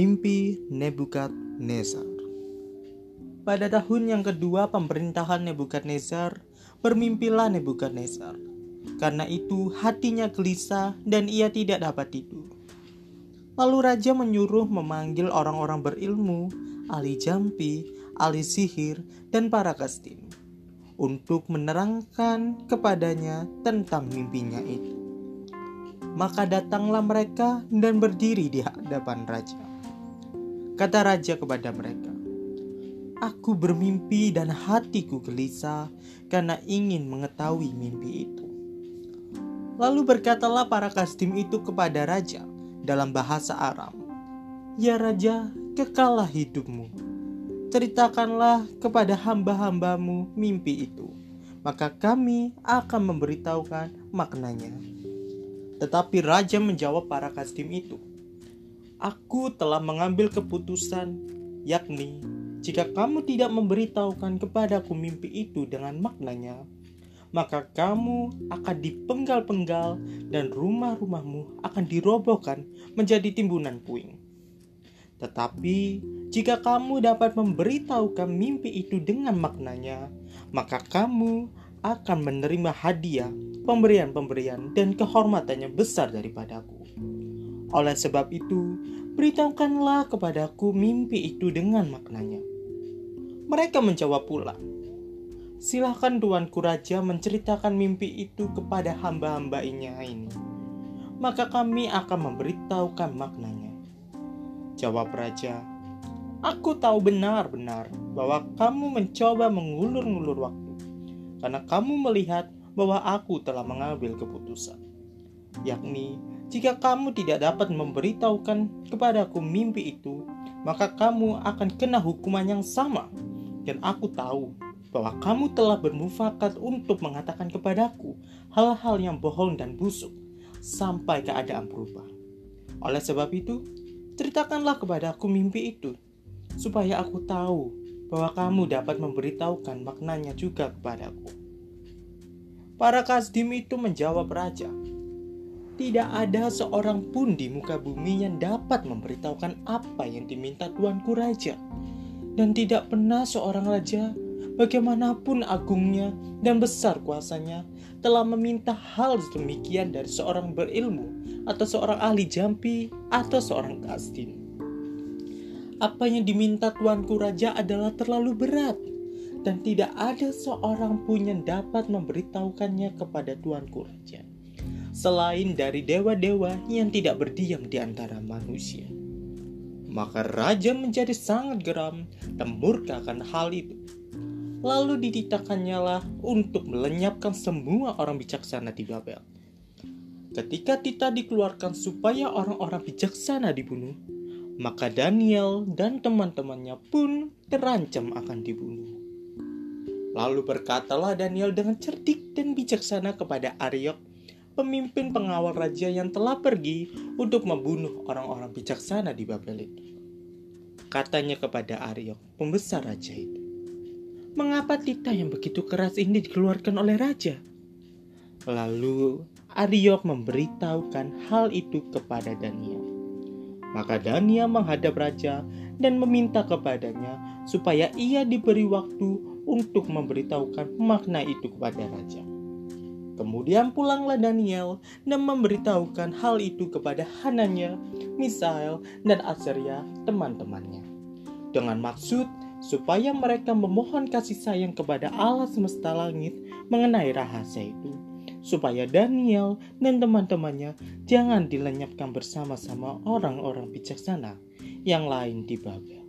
Mimpi Nebukadnezar Pada tahun yang kedua pemerintahan Nebukadnezar, bermimpilah Nebukadnezar. Karena itu hatinya gelisah dan ia tidak dapat tidur. Lalu raja menyuruh memanggil orang-orang berilmu, ahli jampi, ahli sihir, dan para kastin untuk menerangkan kepadanya tentang mimpinya itu. Maka datanglah mereka dan berdiri di hadapan raja. Kata raja kepada mereka, Aku bermimpi dan hatiku gelisah karena ingin mengetahui mimpi itu. Lalu berkatalah para kastim itu kepada raja dalam bahasa Aram, Ya raja, kekalah hidupmu. Ceritakanlah kepada hamba-hambamu mimpi itu, maka kami akan memberitahukan maknanya. Tetapi raja menjawab para kastim itu, Aku telah mengambil keputusan, yakni jika kamu tidak memberitahukan kepadaku mimpi itu dengan maknanya, maka kamu akan dipenggal-penggal dan rumah-rumahmu akan dirobohkan menjadi timbunan puing. Tetapi jika kamu dapat memberitahukan mimpi itu dengan maknanya, maka kamu akan menerima hadiah, pemberian-pemberian, dan kehormatannya besar daripadaku. Oleh sebab itu, beritahukanlah kepadaku mimpi itu dengan maknanya. Mereka menjawab pula, Silahkan tuanku raja menceritakan mimpi itu kepada hamba-hambanya ini. Maka kami akan memberitahukan maknanya. Jawab raja, Aku tahu benar-benar bahwa kamu mencoba mengulur-ngulur waktu, karena kamu melihat bahwa aku telah mengambil keputusan, yakni jika kamu tidak dapat memberitahukan kepadaku mimpi itu, maka kamu akan kena hukuman yang sama. Dan aku tahu bahwa kamu telah bermufakat untuk mengatakan kepadaku hal-hal yang bohong dan busuk sampai keadaan berubah. Oleh sebab itu, ceritakanlah kepadaku mimpi itu, supaya aku tahu bahwa kamu dapat memberitahukan maknanya juga kepadaku. Para kasdim itu menjawab raja, tidak ada seorang pun di muka bumi yang dapat memberitahukan apa yang diminta tuanku raja. Dan tidak pernah seorang raja, bagaimanapun agungnya dan besar kuasanya, telah meminta hal demikian dari seorang berilmu atau seorang ahli jampi atau seorang kastin. Apa yang diminta tuanku raja adalah terlalu berat dan tidak ada seorang pun yang dapat memberitahukannya kepada tuanku raja selain dari dewa-dewa yang tidak berdiam di antara manusia. Maka raja menjadi sangat geram dan murka akan hal itu. Lalu dititakannya lah untuk melenyapkan semua orang bijaksana di Babel. Ketika Tita dikeluarkan supaya orang-orang bijaksana dibunuh, maka Daniel dan teman-temannya pun terancam akan dibunuh. Lalu berkatalah Daniel dengan cerdik dan bijaksana kepada Ariok pemimpin pengawal raja yang telah pergi untuk membunuh orang-orang bijaksana di Babel itu. Katanya kepada Aryo, pembesar raja itu. Mengapa titah yang begitu keras ini dikeluarkan oleh raja? Lalu Aryo memberitahukan hal itu kepada Daniel. Maka Daniel menghadap raja dan meminta kepadanya supaya ia diberi waktu untuk memberitahukan makna itu kepada raja. Kemudian pulanglah Daniel dan memberitahukan hal itu kepada Hananya, Misael, dan Azaria teman-temannya. Dengan maksud supaya mereka memohon kasih sayang kepada Allah semesta langit mengenai rahasia itu, supaya Daniel dan teman-temannya jangan dilenyapkan bersama-sama orang-orang bijaksana yang lain di Babel.